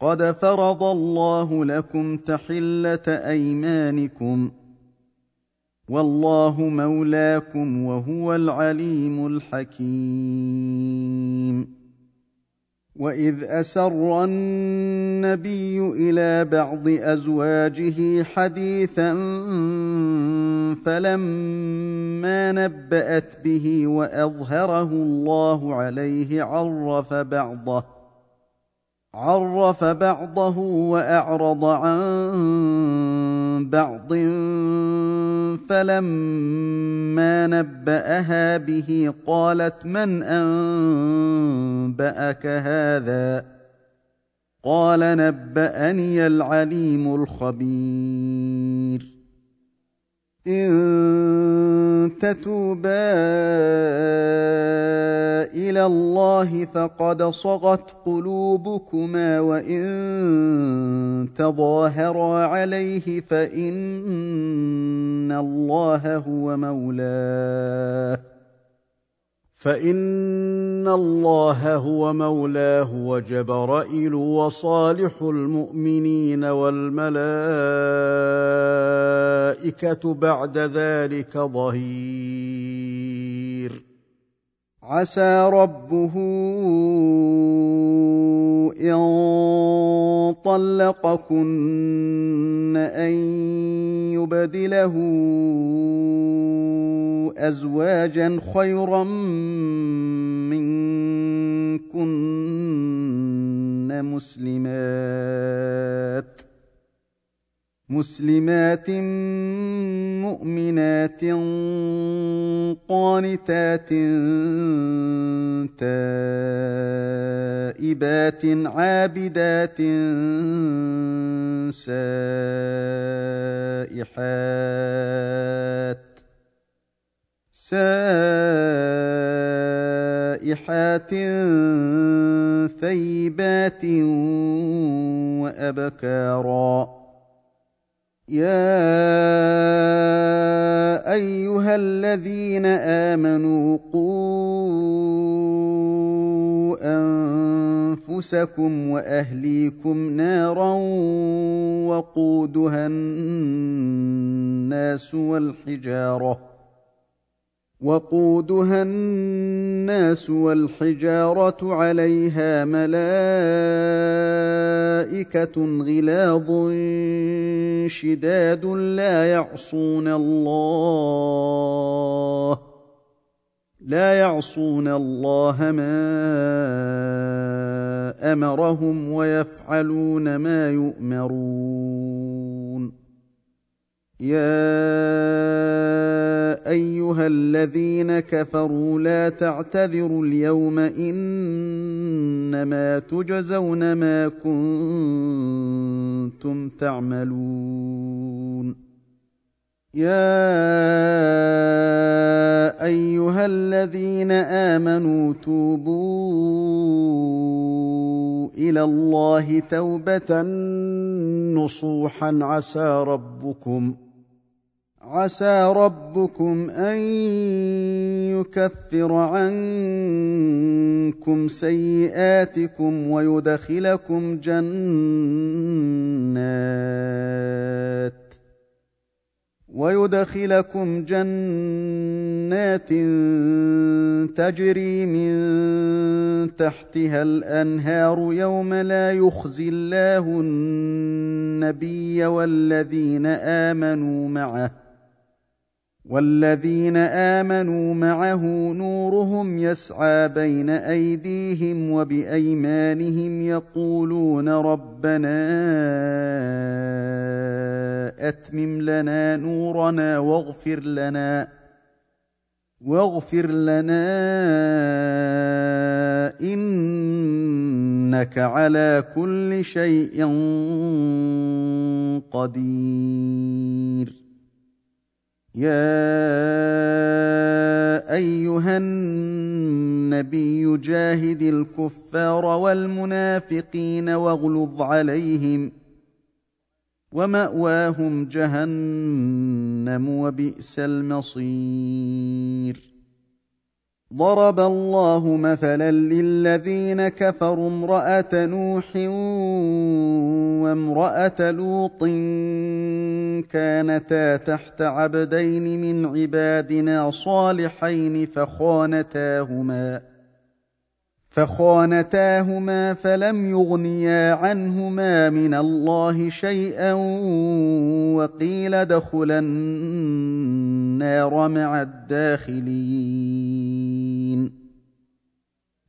قد فرض الله لكم تحله ايمانكم والله مولاكم وهو العليم الحكيم واذ اسر النبي إلى بعض ازواجه حديثا فلما نبات به واظهره الله عليه عرف بعضه عرف بعضه وأعرض عن بعض فلما نبأها به قالت من أنبأك هذا؟ قال نبأني العليم الخبير. إن تتوبا إلى الله فقد صغت قلوبكما وإن تظاهرا عليه فإن الله هو مولاه فإن الله هو مولاه وجبرائيل وصالح المؤمنين والملائكة بعد ذلك ظهير. عسى ربه إن طلقكن أن يبدله أزواجا خيرا منكن مسلمات مسلمات مؤمنات قانتات تائبات عابدات سائحات سائحات ثيبات وابكارا يا ايها الذين امنوا قوا انفسكم واهليكم نارا وقودها الناس والحجاره وقودها الناس والحجارة عليها ملائكة غلاظ شداد لا يعصون الله لا يعصون الله ما أمرهم ويفعلون ما يؤمرون. يا أيها الذين كفروا لا تعتذروا اليوم إنما تجزون ما كنتم تعملون. يا أيها الذين آمنوا توبوا إلى الله توبة نصوحا عسى ربكم عسى ربكم أن يكفر عنكم سيئاتكم ويدخلكم جنات ويدخلكم جنات تجري من تحتها الأنهار يوم لا يخزي الله النبي والذين آمنوا معه والذين آمنوا معه نورهم يسعى بين أيديهم وبأيمانهم يقولون ربنا أتمم لنا نورنا واغفر لنا واغفر لنا إنك على كل شيء قدير. يا أيها النبي جاهد الكفار والمنافقين واغلظ عليهم ومأواهم جهنم وبئس المصير. ضرب الله مثلا للذين كفروا امرأة نوح وامرأة لوط كانتا تحت عبدين من عبادنا صالحين فخانتاهما فخانتاهما فلم يغنيا عنهما من الله شيئا وقيل ادخلا النار مع الداخلين.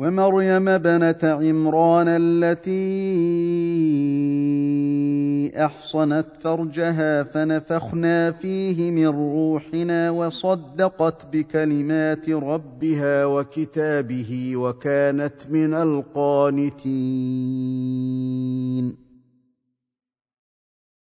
ومريم بنت عمران التي أحصنت فرجها فنفخنا فيه من روحنا وصدقت بكلمات ربها وكتابه وكانت من القانتين.